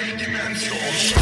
Dimension.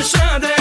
Machada